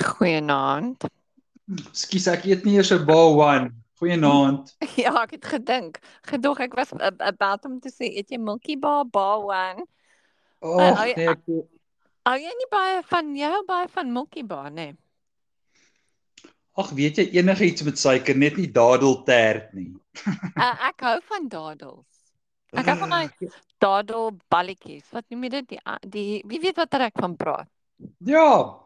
Goeienaand. Skus ek eet nie eers 'n bal one. Goeienaand. Ja, ek het gedink. Gedog ek was uh, about om te sê eet jy Milky Bar Bar one? Ag Uh, oh, nee, ek Hou jy nie baie van jy hou baie van Milky Bar, nee. Ag, weet jy enigiets met suiker, net nie dadeltert nie. Uh, ek hou van dadels. Ek hou van daai dadel balletjies. Wat noem jy dit? Die a- die wie weet wat ek van praat? Ja.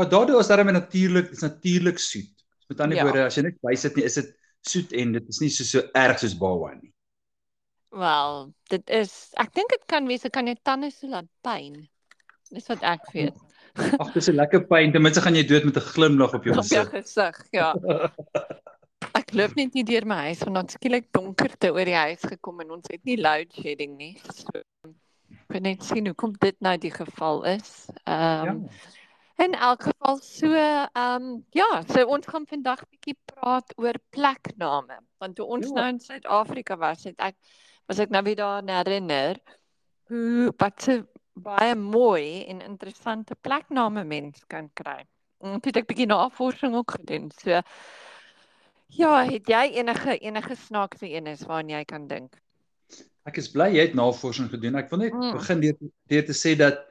Ja, dadel is daarmee natuurlik, is natuurlik soet. Met ander Ja. woorde, as jy net bysit nie, is dit soet en dit is nie so so erg soos one nie. Wel, dit is ek dink dit kan wees, dit kan jou tande so laat pyn. Dis wat ek weet. Ag, dis 'n lekker pyn. Ten minste gaan jy dood met 'n glimlag op jou Op jou gesig. gesig, ja. Ek loop net nie deur my huis want dan skielik donkerte oor die huis gekom en ons het nie load shedding nie. So ek weet net sien hoe kom dit nou die geval is. Ehm Ja. In elk geval so ehm um, ja, so ons gaan vandag bietjie praat oor plekname want toe ons Ja. nou in Suid-Afrika was, het ek was ek nou weer daaraan herinner hoe wat se baie mooi en interessante plekname mens kan kry. En toe het ek bietjie navorsing ook gedoen. So ja, het jy enige enige snaakse eenes waaraan jy kan dink? Ek is bly jy het navorsing gedoen. Ek wil net Mm. begin deur deur te sê dat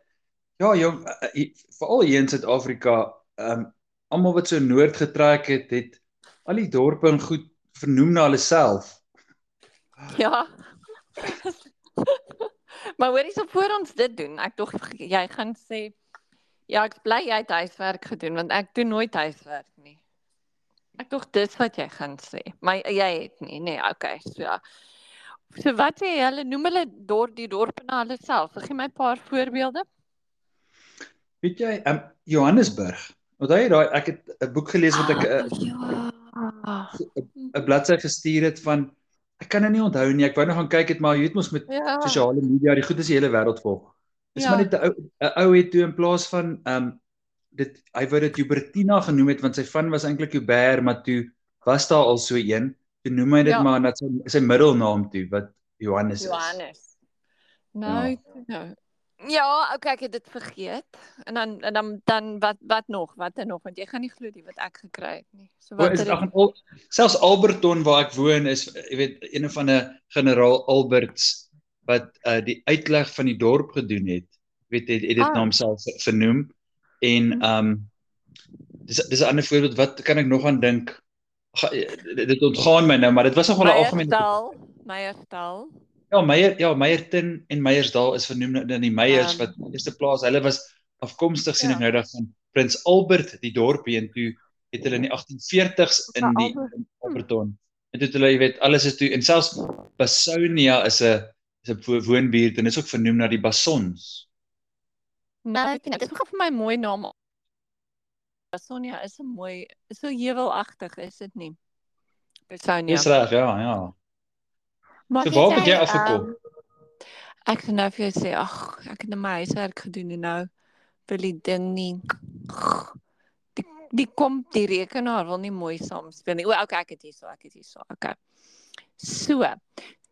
ja, jong, eh, eh, veral hier in Suid-Afrika, ehm um, almal wat so noord getrek het, het al die dorpe en goed vernoem na hulle self. Ja. maar hoorie so voor ons dit doen, ek dog jy gaan sê ja, ek bly jy het huiswerk gedoen want ek doen nooit huiswerk nie. Ek dog dis wat jy gaan sê. Maar jy het nie, nee, okay, so ja. So wat sê hulle noem hulle dorp die dorpe na hulle self? Gee my 'n paar voorbeelde. Weet jy, ehm um, Johannesburg. Onthou jy daai ek het 'n boek gelees wat ek 'n ja. 'n bladsy gestuur het van ek kan dit nie onthou nie. Ek wou nog gaan kyk het, maar jy weet mos met Ja. sosiale media, die goed is die hele wêreld volg. Dis Ja. maar net 'n ou 'n ou het toe in plaas van ehm um, dit hy wou dit Hubertina genoem het want sy van was eintlik Hubert, maar toe was daar al so een. Toe noem hy dit Ja. maar net sy sy middelnaam toe wat Johannes is. Johannes. Nou, nou. Ja, okay, ek het dit vergeet. En dan en dan dan wat wat nog? Wat er nog? Want jy gaan nie glo die wat ek gekry het nie. So O, wat is dit ag, Al, selfs Alberton waar ek woon is jy weet een van 'n generaal Alberts wat uh, die uitleg van die dorp gedoen het. Weet het, het dit Ah. na homself vernoem en ehm um, dis dis 'n ander voorbeeld wat kan ek nog aan dink? Ga, dit, ontgaan my nou, maar dit was nogal 'n algemene Meyersdal, Meyersdal. Ja, Meyer ja, Meyerton en Meyersdal is vernoem na na die Meyers Ja. wat eerste plaas. Hulle was afkomstig sien Ja. ek nou dat van Prins Albert die dorpie en toe het hulle in die 1840s in die in Alberton. En toe het hulle, jy weet, alles is toe en selfs Bassonia is 'n is 'n wo- woonbuurt en is ook vernoem na die Bassons. Nou, dit is nog vir my mooi naam. Sonia is 'n mooi, is so heuwelagtig, is dit nie? Sonia. Dis reg, ja, ja. Maar So waar het jy ehm, afgekom? Ek gaan nou vir jou sê, ag, ek het nou my huiswerk gedoen en nou wil die ding nie die die kom die rekenaar wil nie mooi saamspeel nie. O, okay, ek het hier so, ek het hier so. Okay. So.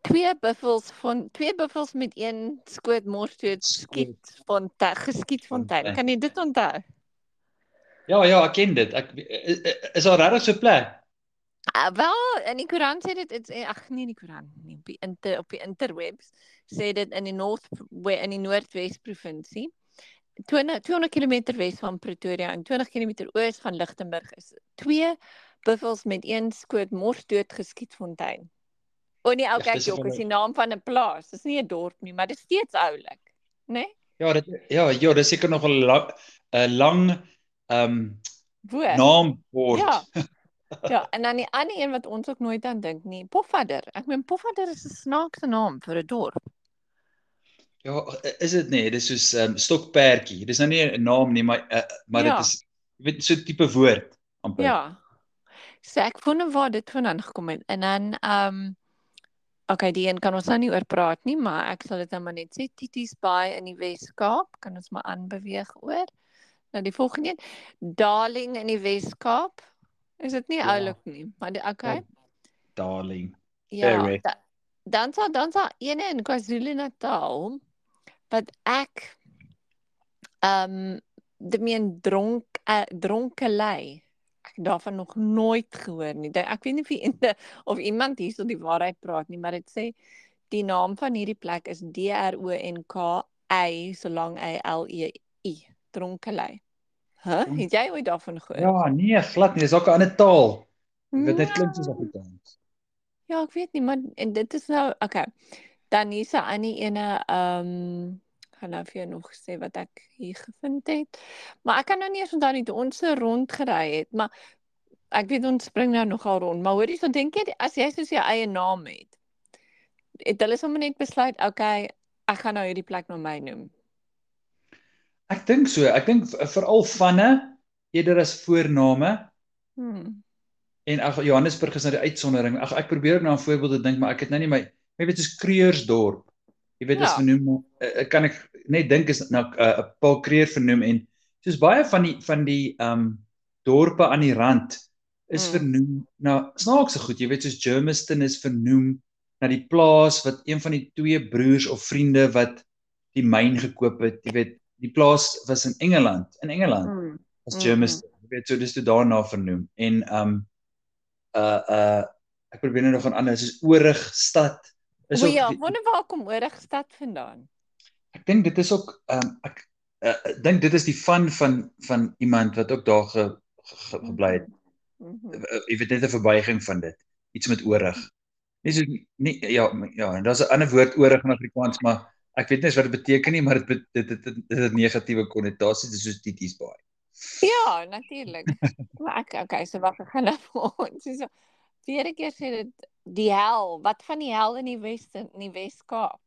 Twee buffels van twee buffels met een skoot morsdood Skoot. skiet fontein, geskiet fontein. Fontein. Kan jy dit onthou? Ja, ja, ek ken dit. Ek is, is daar regtig so 'n plek? Uh, wel, in die koerant sê dit dit ag nee, in die koerant nie, op die inter op die interwebs sê dit in die we- in die Noordwes provinsie. 200 200 km wes van Pretoria en 20 km oos van Lichtenburg is twee buffels met een skoot mors dood geskiet fontein. O nee, ou kyk jok, is die naam van 'n plaas. Dis nie 'n dorp nie, maar dit is steeds oulik, né? Nee? Ja, dit ja, ja, dis seker nog 'n lang 'n lang ehm um, Woord. naamwoord. Ja. Ja, en dan die ander een wat ons ook nooit aan dink nie, Pofadder. Ek meen Pofadder is 'n snaakse naam vir 'n dorp. Ja, is dit nie? Dis soos ehm um, stokperdjie. Dis nou nie 'n naam nie, maar uh, maar Ja. dit is jy weet so 'n tipe woord amper. Ja. So ek wonder waar dit vandaan gekom het. En dan ehm um, okay, die een kan ons nou nie oor praat nie, maar ek sal dit nou maar net sê Tities Bay in die Wes-Kaap, kan ons maar aanbeweeg oor. Nou die volgende een, Darling in die Wes-Kaap. Is dit nie Ja. oulik nie, maar die okay. Darling. Ja. Da, dan sal dan sal ene in KwaZulu-Natal wat ek ehm um, die meen dronk 'n dronkelei. Ek daarvan nog nooit gehoor nie. Ek weet nie of die, of iemand hierso die waarheid praat nie, maar dit sê die naam van hierdie plek is D R O N K Y solang A L E I. Dronkelei. Hæ? Huh? Het jy ooit daarvan gehoor? Ja, nee, glad nie. Dis ook 'n ander taal. Dit dit klink soos Ja. Afrikaans. Ja, ek weet nie, maar en dit is nou okay. Dan hier's 'n ander ene ehm gaan nou vir jou nog sê wat ek hier gevind het. Maar ek kan nou nie eens onthou nie ons se rondgery het, maar ek weet ons spring nou nogal rond, maar hoorie, so dink jy as jy soos jou eie naam het, het hulle sommer net besluit, okay, ek gaan nou hierdie plek na my noem. Ek dink so. Ek dink veral vanne eerder as voorname Hmm. en ag Johannesburg is nou die uitsondering. Ag ek probeer na 'n voorbeeld te dink, maar ek het nou nie my jy weet soos Kreursdorp. Jy weet dis Ja. vernoem uh, kan ek net dink is na 'n uh, Paul Kreur vernoem en soos baie van die van die um dorpe aan die rand is Mm. vernoem na snaakse goed. Jy weet soos Germiston is vernoem na die plaas wat een van die twee broers of vriende wat die myn gekoop het. Jy weet, die plaas was in Engeland, in Engeland Hmm. as. Germiston. Jy weet, so dis toe daarna vernoem. En um uh uh ek probeer nou nog aan ander soos Oorig stad is O ja, wonder waar kom Oorigstad vandaan? ek dink dit is ook um ek uh, ek dink dit is die van van van iemand wat ook daar ge, ge, ge, gebly het. Mhm. Uh, Jy weet net 'n verbuiging van dit. Iets met Oorig. Nie so nie ja, ja, en daar's 'n ander woord Oorig in Afrikaans, maar ek weet nie wat dit beteken nie, maar dit dit dit dit het 'n negatiewe konnotasie, dit is soos Tities baai. Ja, natuurlik. maar ek okay, so wag ek gaan nou vir ons. So weer 'n keer sê dit die hel. Wat van die hel in die Weste in die Wes-Kaap?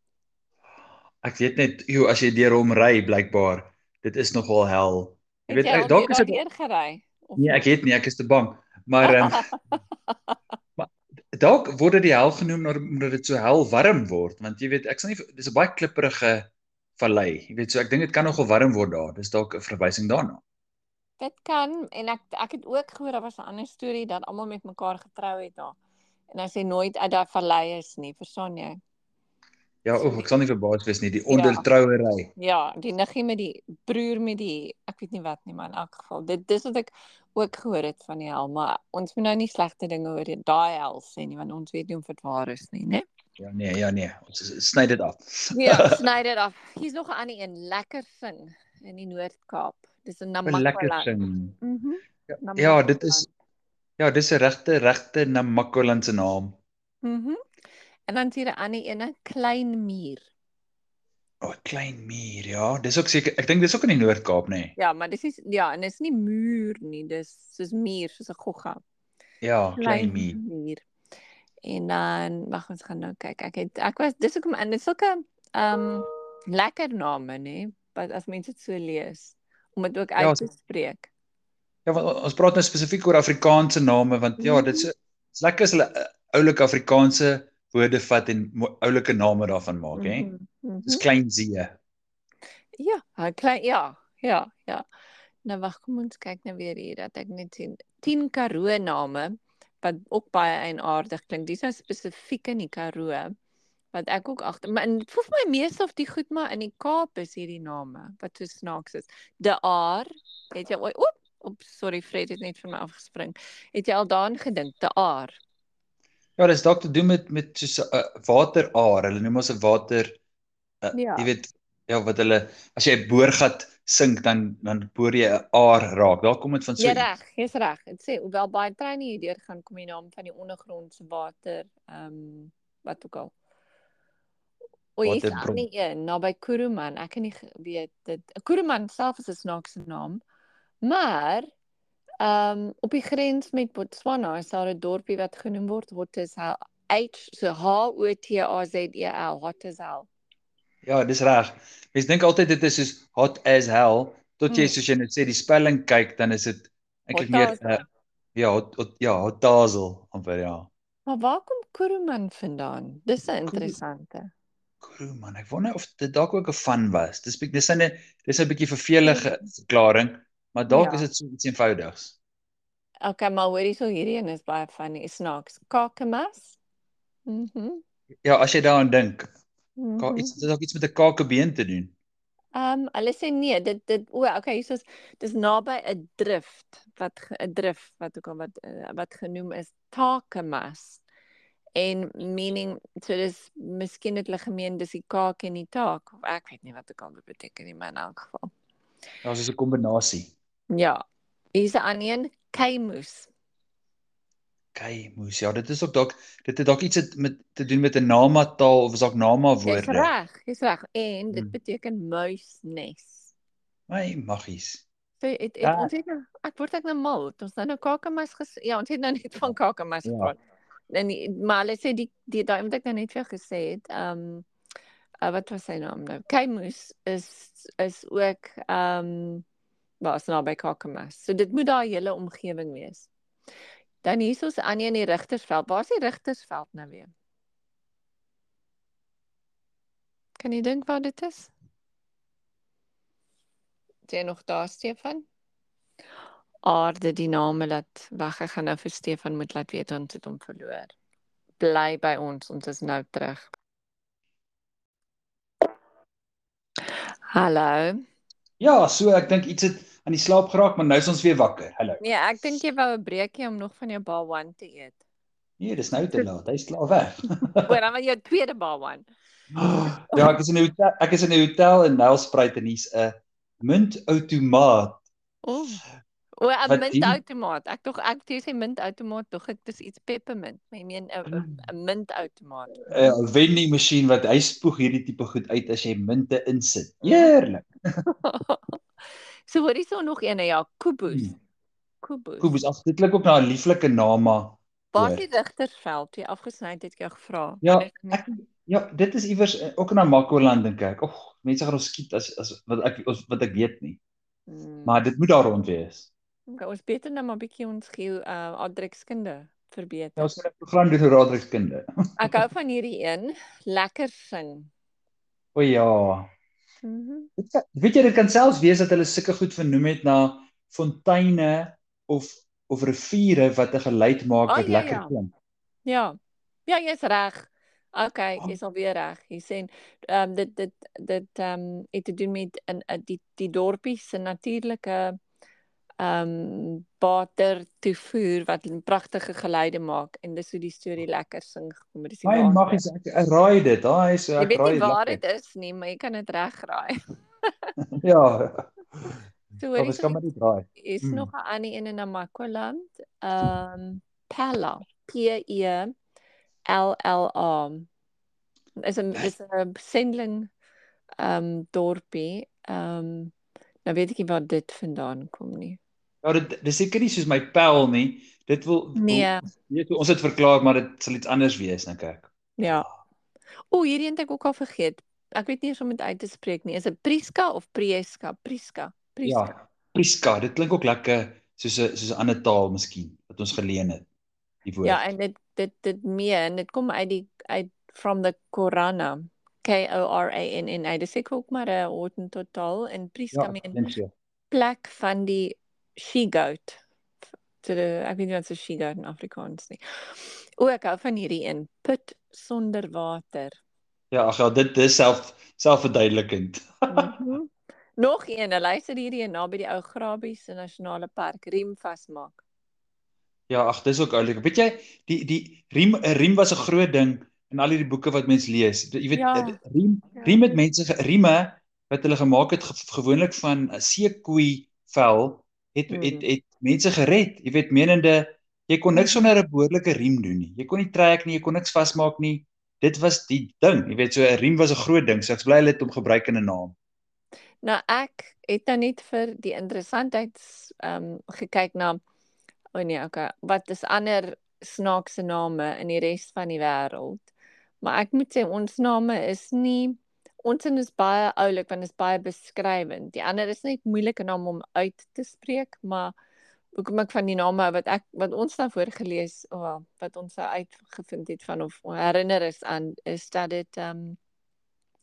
Ek weet net, joh, as jy deur hom ry blykbaar, dit is nogal hel. Jy weet al dalk is dit daardeur gery? Nee, ek het nie, ek is te bang. Maar ehm maar dalk word dit die hel genoem omdat dit so hel warm word, want jy weet, ek sal nie dis 'n baie klipprige vallei. Jy weet, so ek dink dit kan nogal warm word daar. Dis dalk 'n verwysing daarna. Dit kan en ek ek het ook gehoor daar was 'n ander storie dat almal met mekaar getrou het daar. En as jy nooit uit daai vallei is nie, verstaan jy? Ja, o, ek sal nie verbaas wees nie, die Ja. ondertrouery. Ja, die niggie met die broer met die ek weet nie wat nie, maar in elk geval dit dis wat ek ook gehoor het van die hel, maar ons moet nou nie slegte dinge oor daai hel sê nie, want ons weet nie of dit waar is nie, né? Ja, nee, ja, nee. Ons sny dit af. Ja, sny dit af. Hier's nog 'n ander een, Lekkersin in die Noord-Kaap. Dis 'n 'n Namakwa. lekker sin. Mhm. Ja, ja, dit is ja, dis 'n regte regte Namakoland se naam. Mhm. En dan hier 'n ander een, Klein Muur. O, oh, klein muur, ja. Dis ook seker ek dink dis ook in die Noord-Kaap, nê. Nee. Ja, maar dis is ja, en dis nie muur nie, dis soos muur, soos 'n gogga. Ja, klein muur. muur. En dan wag ons gaan nou kyk. Ek het ek was dis hoekom en dit is sulke ehm um, lekker name nê, wat as mense dit so lees om dit ook uit Ja, te spreek. Ja, want ons praat nou spesifiek oor Afrikaanse name want ja, dit is is lekker as hulle uh, oulike Afrikaanse woorde vat en oulike name daarvan maak, hè. Mhm, mhm. Dis klein see. Ja, klein ja, ja, ja. Nou wag, kom ons kyk nou weer hier dat ek net sien 10 Karoo name wat ook baie eienaardig klink. Dis nou spesifiek in die Karoo wat ek ook agter maar dit voel vir my meeste of die goed maar in die Kaap is hierdie name wat so snaaks is. De Aar, het jy ooit oop, op sorry Fred het net vir my afgespring. Het jy al daaraan gedink, De Aar? Ja, dis dalk te doen met met soos 'n uh, wateraar. Hulle noem ons 'n water uh, Ja. jy weet ja, wat hulle as jy 'n boorgat sink dan dan boor jy 'n aar raak. Daar kom dit van so. Ja reg, jy's reg. Dit sê hoewel baie treine hier deur gaan kom die naam van die ondergrondse water, ehm um, wat ook al. O, hier's 'n Waterbron. ander een naby Kuruman. Ek kan nie weet dit. Kuruman self is 'n snaakse naam. Maar ehm um, op die grens met Botswana is daar 'n dorpie wat genoem word Hotzal. H so H O T A Z E L Hotzal. Ja, dis reg. Mense dink altyd dit is soos hot as hell tot jy Hmm. soos jy net sê die spelling kyk dan is dit eintlik meer uh, ja, hot, hot, ja, hotazel amper ja. Maar waar kom Kuruman vandaan? Dis 'n interessante. Kroe man, ek wonder of dit dalk ook 'n van was. Dis dis 'n dis 'n bietjie vervelige verklaring, maar dalk Ja. is dit so iets eenvoudigs. Okay, maar hoorie so hierdie een is baie funny. Snaaks. Kakamas. Mhm. Ja, as jy daaraan dink, Mm ka iets dit dalk iets met 'n kakebeen te doen. Ehm um, hulle sê nee, dit dit o, okay, hier is dis naby 'n drift wat 'n drift wat ook al wat uh, wat genoem is Takamas. En meaning so dis miskien het hulle gemeen dis die kaak en die taak of ek weet nie wat ook al dit beteken nie, maar in elk geval. Ja, dis 'n kombinasie. Ja. Hier's 'n ander een, Keimus. Keimus. Ja, dit is ook dalk dit het dalk iets met te doen met 'n Nama taal of is dalk Nama woorde. Dis reg, dis reg. En dit Hmm. beteken muisnes. My maggies. So het, het Ja. ons het nou ek word ek nou mal. Ons nou nou kakamas ges ja, ons het nou net van kakamas Ja. gepraat. En die, maar hulle sê die die daai wat ek nou net vir gesê het, ehm um, uh, wat was sy naam nou? Keimus is is ook ehm um, was naby kakamas. So dit moet daai hele omgewing wees. Dan hier is ons aan in die Rigtersveld. Waar is die Rigtersveld nou weer? Kan jy dink waar dit is? Is jy nog daar Stefan? Aarde die name laat wag ek gaan nou vir Stefan moet laat weet ons het hom verloor. Bly by ons, ons is nou terug. Hallo. Ja, so ek dink iets het aan die slaap geraak, maar nou is ons weer wakker. Hallo. Nee, ek dink jy wou 'n breekie om nog van jou bal 1 te eet. Nee, dis nou te laat. Hy's klaar weg. Oor dan maar jou tweede bal 1. ja, ek is in 'n hotel, ek is in 'n hotel in Nelspruit en hier's 'n muntoutomaat. O. O, 'n muntoutomaat. Ek tog ek jy sê muntoutomaat, tog ek dis iets peppermint. Maar Ek meen 'n 'n 'n muntoutomaat. 'n vending masjien wat hy spoeg hierdie tipe goed uit as jy munte insit. Heerlik. so hoor hierso nog een ja, Kubus. Hmm. Kubus. Kobus, ag dit klink ook na 'n lieflike naam maar. Waar die Rigtersveld? Jy afgesny het ek jou gevra. Ja, ek ja, dit is iewers eh, ook in Namakoland dink ek. Ag, mense gaan ons skiet as as wat ek ons wat ek weet nie. Hmm. Maar dit moet daar rond wees. okay, ons beter nou maar bietjie ons geo uh aardrykskunde verbeter. Ja, ons het 'n program doen oor raadrykskunde. Ek hou van hierdie een, lekker sin. O ja. Mhm. Dit kan- Weet jy dit kan selfs wees dat hulle sulke goed vernoem het na fonteine of of riviere wat 'n geluid maak Ah, wat ja, lekker ja. klink. Ja. Ja, jy's reg. Okay, Oh. jy's alweer reg. Jy sê ehm um, dit dit dit ehm um, het te doen met in uh, die die dorpie se natuurlike ehm um, water toevoer wat pragtige geluide maak en dis hoe die storie lekker sing gekom het. Dis My waarheid. maggies ek, raai dit. Daai is Jy ek weet raai nie waar dit is nie, maar jy kan dit regraai. Ja. So Of hoorie ons so kan maar nie raai. is Mm. nog 'n ander een in Namakoland. Ehm um, Pella, P E L L A. Is 'n is 'n sendling ehm um, dorpie. Ehm um, nou weet ek nie waar dit vandaan kom nie. Ja, dit dis seker nie soos my pel nie. Dit wil Nee. Weet hoe ons het verklaar maar dit sal iets anders wees dink ek. Ja. O, hierdie een het ek ook al vergeet. Ek weet nie eens om dit uit te spreek nie. Is dit Priska of Prieska? Priska. Priska. Ja. Priska, dit klink ook lekker soos 'n soos 'n ander taal miskien wat ons geleen het. Die woord. Ja, en dit dit dit meen dit kom uit die uit from the Korana. K O R A N N A. Dis ek ook maar 'n Hottentot taal en Priska ja, meen plek van die she-goat. So die, ek weet nie wat 'n she-goat in Afrikaans nie. O, ek hou van hierdie een. Put sonder water. Ja, ag ja, dit dis self selfverduidelikend. Mhm. Nog een, luister hierdie een naby die ou Grabies Nasionale Park riem vasmaak. Ja, ag dis ook oulik. Weet jy, die die riem 'n riem was 'n groot ding in al hierdie boeke wat mens lees. Jy weet Ja. riem Ja. riem het mense rieme wat hulle gemaak het ge, gewoonlik van seekoei vel het Mm. het het mense gered. Jy weet menende jy kon niks sonder 'n behoorlike riem doen nie. Jy kon nie trek nie, jy kon niks vasmaak nie. Dit was die ding. Jy weet so 'n riem was 'n groot ding. So ek's bly hulle het hom gebruik in 'n naam. Nou ek het nou net vir die interessantheid ehm um, gekyk na o oh nee, okay, wat is ander snaakse name in die res van die wêreld. Maar ek moet sê ons name is nie ons is baie oulik want dit is baie beskrywend. Die ander is net moeilike name om uit te spreek, maar hoekom ek van die name wat ek wat ons nou voorgelees of wel, wat ons nou uitgevind het van of herinner is aan is dat dit ehm um,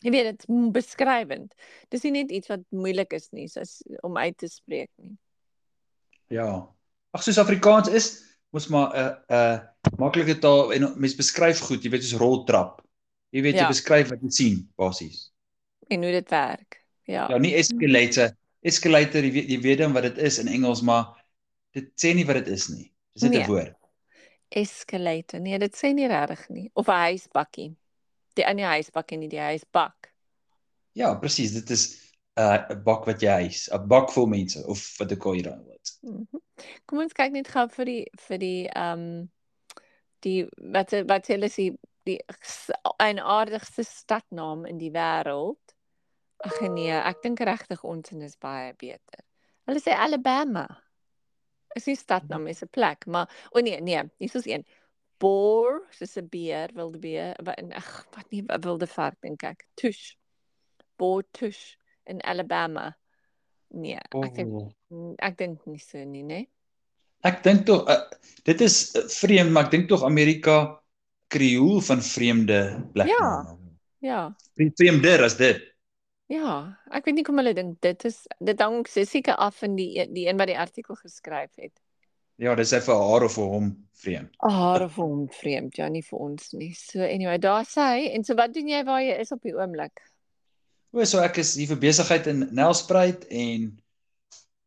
Jy weet dit beskrywend. Dis nie net iets wat moeilik is nie, soos om uit te spreek nie. Ja. Ag soos Afrikaans is mos maar 'n uh, 'n uh, maklike taal en mens beskryf goed, jy weet soos roltrap. Jy weet Ja. jy beskryf wat jy sien basies. En hoe dit werk. Ja. Ja, nie escalator. Escalator, jy weet jy weet dan wat dit is in Engels, maar dit sê nie wat dit is nie. Dis net 'n Nee. woord. Escalator. Nee, dit sê nie regtig nie. Of 'n huisbakkie. Die in die huisbakkie nie, die huisbak. Ja, presies, dit is 'n uh, 'n bak wat jy huis, 'n bak vol mense of wat ek al hier dan wat. Mhm. Kom ons kyk net gou vir die vir die ehm um, die wat wat hulle sê die s- eienaardigste stadnaam in die wêreld. Ag nee, ek dink regtig ons is baie beter. Hulle sê Alabama. Is nie stadnaam, is 'n plek, maar o oh nee, nee, hier is een. Boar, soos 'n beer, wilde beer, wat in ag, wat nie wilde vark dink ek. Tush. Boar tush in Alabama. Nee, ek dink Oh. ek dink nie so nie, né? Ek dink tog uh, dit is vreemd, maar ek dink tog Amerika krioel van vreemde plekke. Ja. Ja. Vreemder as dit. Ja, ek weet nie kom hulle dink dit is dit hang se- seker af van die die een wat die artikel geskryf het. Ja, dis hy vir haar of vir hom vreemd. Haar of hom vreemd, ja, nie vir ons nie. So anyway, daar sê hy en so wat doen jy waar jy is op die oomblik? O, so ek is hier vir besigheid in Nelspruit en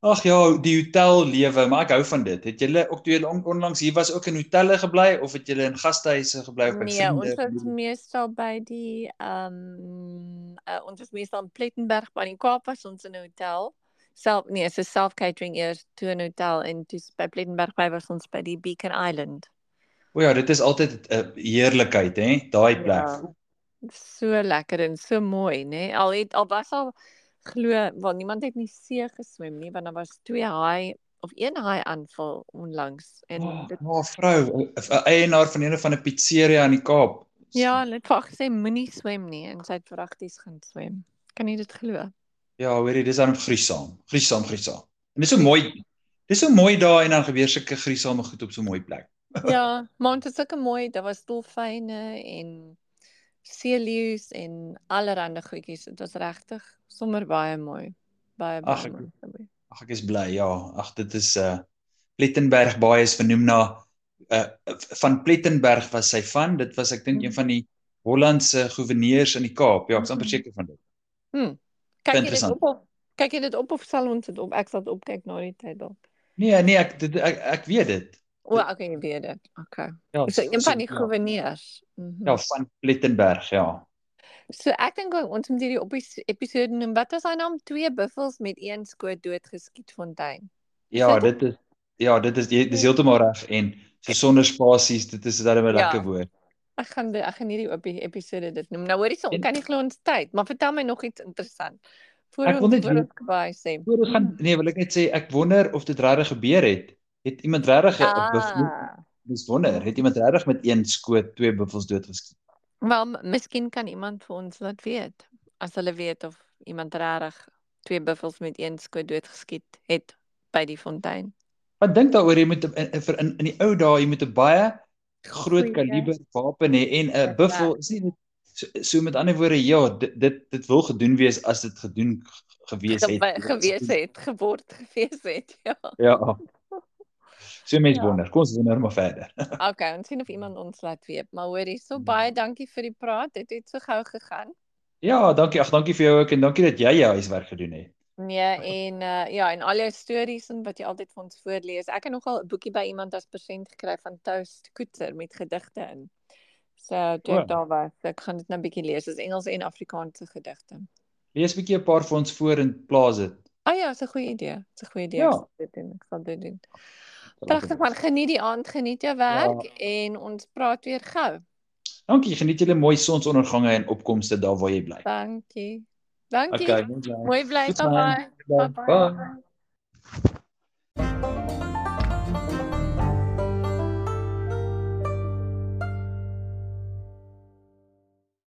ag ja, die hotel lewe, maar ek hou van dit. Het julle ook toe julle on, onlangs hier was ook in hotelle gebly of het julle in gastehuise gebly of by Nee, vriende? ons was meestal by die ehm uh, ons was meestal in Plettenberg by die Kaap was ons in 'n hotel. Self nee, so self catering eers toe 'n hotel en toe by Plettenberg by was ons by die Beacon Island. O ja, dit is altyd 'n heerlikheid, hè, daai plek. Ja. So lekker en so mooi, né? Al het al was al glo, want niemand het nie see geswem nie, want daar was twee haai of een haai aanval onlangs en Oh, dit oh, vrou, 'n 'n eienaar van een van 'n pizzeria in die Kaap. ja, hulle het vir gesê moenie swem nie en sy het vragties gaan swem. Kan jy dit glo? Ja, hoorie, dis dan gruisam. Gruisam, gruisam. En dis so mooi. Dis so mooi daar en dan gebeur sulke gruisame goed op so 'n mooi plek. Ja, maar dit is sulke mooi, daar was dolfyne en seeleeu's en allerlei goedjies. Dit was regtig sommer baie mooi. Baie Ag, baie ek- mooi. Ag ek is bly. Ja, ag dit is uh Plettenberg Baai is vernoem na uh van Plettenberg was sy van. Dit was ek dink een van die Hollandse goewerneurs in die Kaap. Ja, ek is amper Mhm. seker van dit. Hm. Kyk jy dit op of kyk jy dit op of sal ons dit op? Ek sal dit opkyk na die tyd dalk. Nee, nee, ek dit, ek, ek weet dit. O, okay, jy weet dit. Okay. Ja, So een van die ja. goewerneurs. Mhm. Ja, van Plettenberg, ja. So ek dink ons moet hierdie op episode noem. Wat was hy naam? Twee buffels met een skoot doodgeskiet fontein. Ja, Sit- dit is ja, dit is dis heeltemal reg en so sonder spasies, dit is dan 'n Ja. lekker woord. Ek gaan dit ek gaan hierdie op die episode dit noem. Nou hoorie so, En- kan nie glo ons tyd, maar vertel my nog iets interessant. Voor Ek wil ons net voor ons baie sê. Voor ons gaan nee, wil ek net sê ek wonder of dit regtig gebeur het. Het iemand regtig 'n buffel Ah. Dis wonder, het iemand regtig met een skoot twee buffels doodgeskiet? Wel, miskien kan iemand vir ons laat weet as hulle weet of iemand regtig twee buffels met een skoot doodgeskiet het by die fontein. Wat dink daaroor jy moet vir in, in die ou dae jy moet 'n baie groot kaliber wapen hê en 'n Ja. buffel is nie so, so met ander woorde ja, dit dit dit wil gedoen wees as dit gedoen gewees het. Ge gewees het, geword gewees het. Ja. Ja. So mense Ja. wonder. Kom ons wonder maar verder. Okay, ons sien of iemand ons laat weet. Maar hoorie, so baie dankie vir die praat. Dit het so gou gegaan. Ja, dankie. Ag, dankie vir jou ook en dankie dat jy jou huiswerk gedoen het. Nee, en uh, ja, en al jou stories en wat jy altyd vir ons voorlees. Ek het nogal 'n boekie by iemand as persent gekry van Toast Koetser met gedigte in. So toe O. ek daar was, ek gaan dit nou 'n bietjie lees. Dit is Engels en Afrikaanse gedigte. Lees bietjie 'n paar vir ons voor en plaas dit. Ah ja, is 'n goeie idee. Is 'n goeie idee. Ja. Ek sal dit doen. Ek sal dit doen. Pragtig man, geniet die aand, geniet jou werk ja. en ons praat weer gou. Dankie. Geniet julle mooi sonsondergange en opkomste daar waar jy bly. Dankie. Dankie. Okay, mooi bly. Bye bye. Bye. Bye Bye. bye.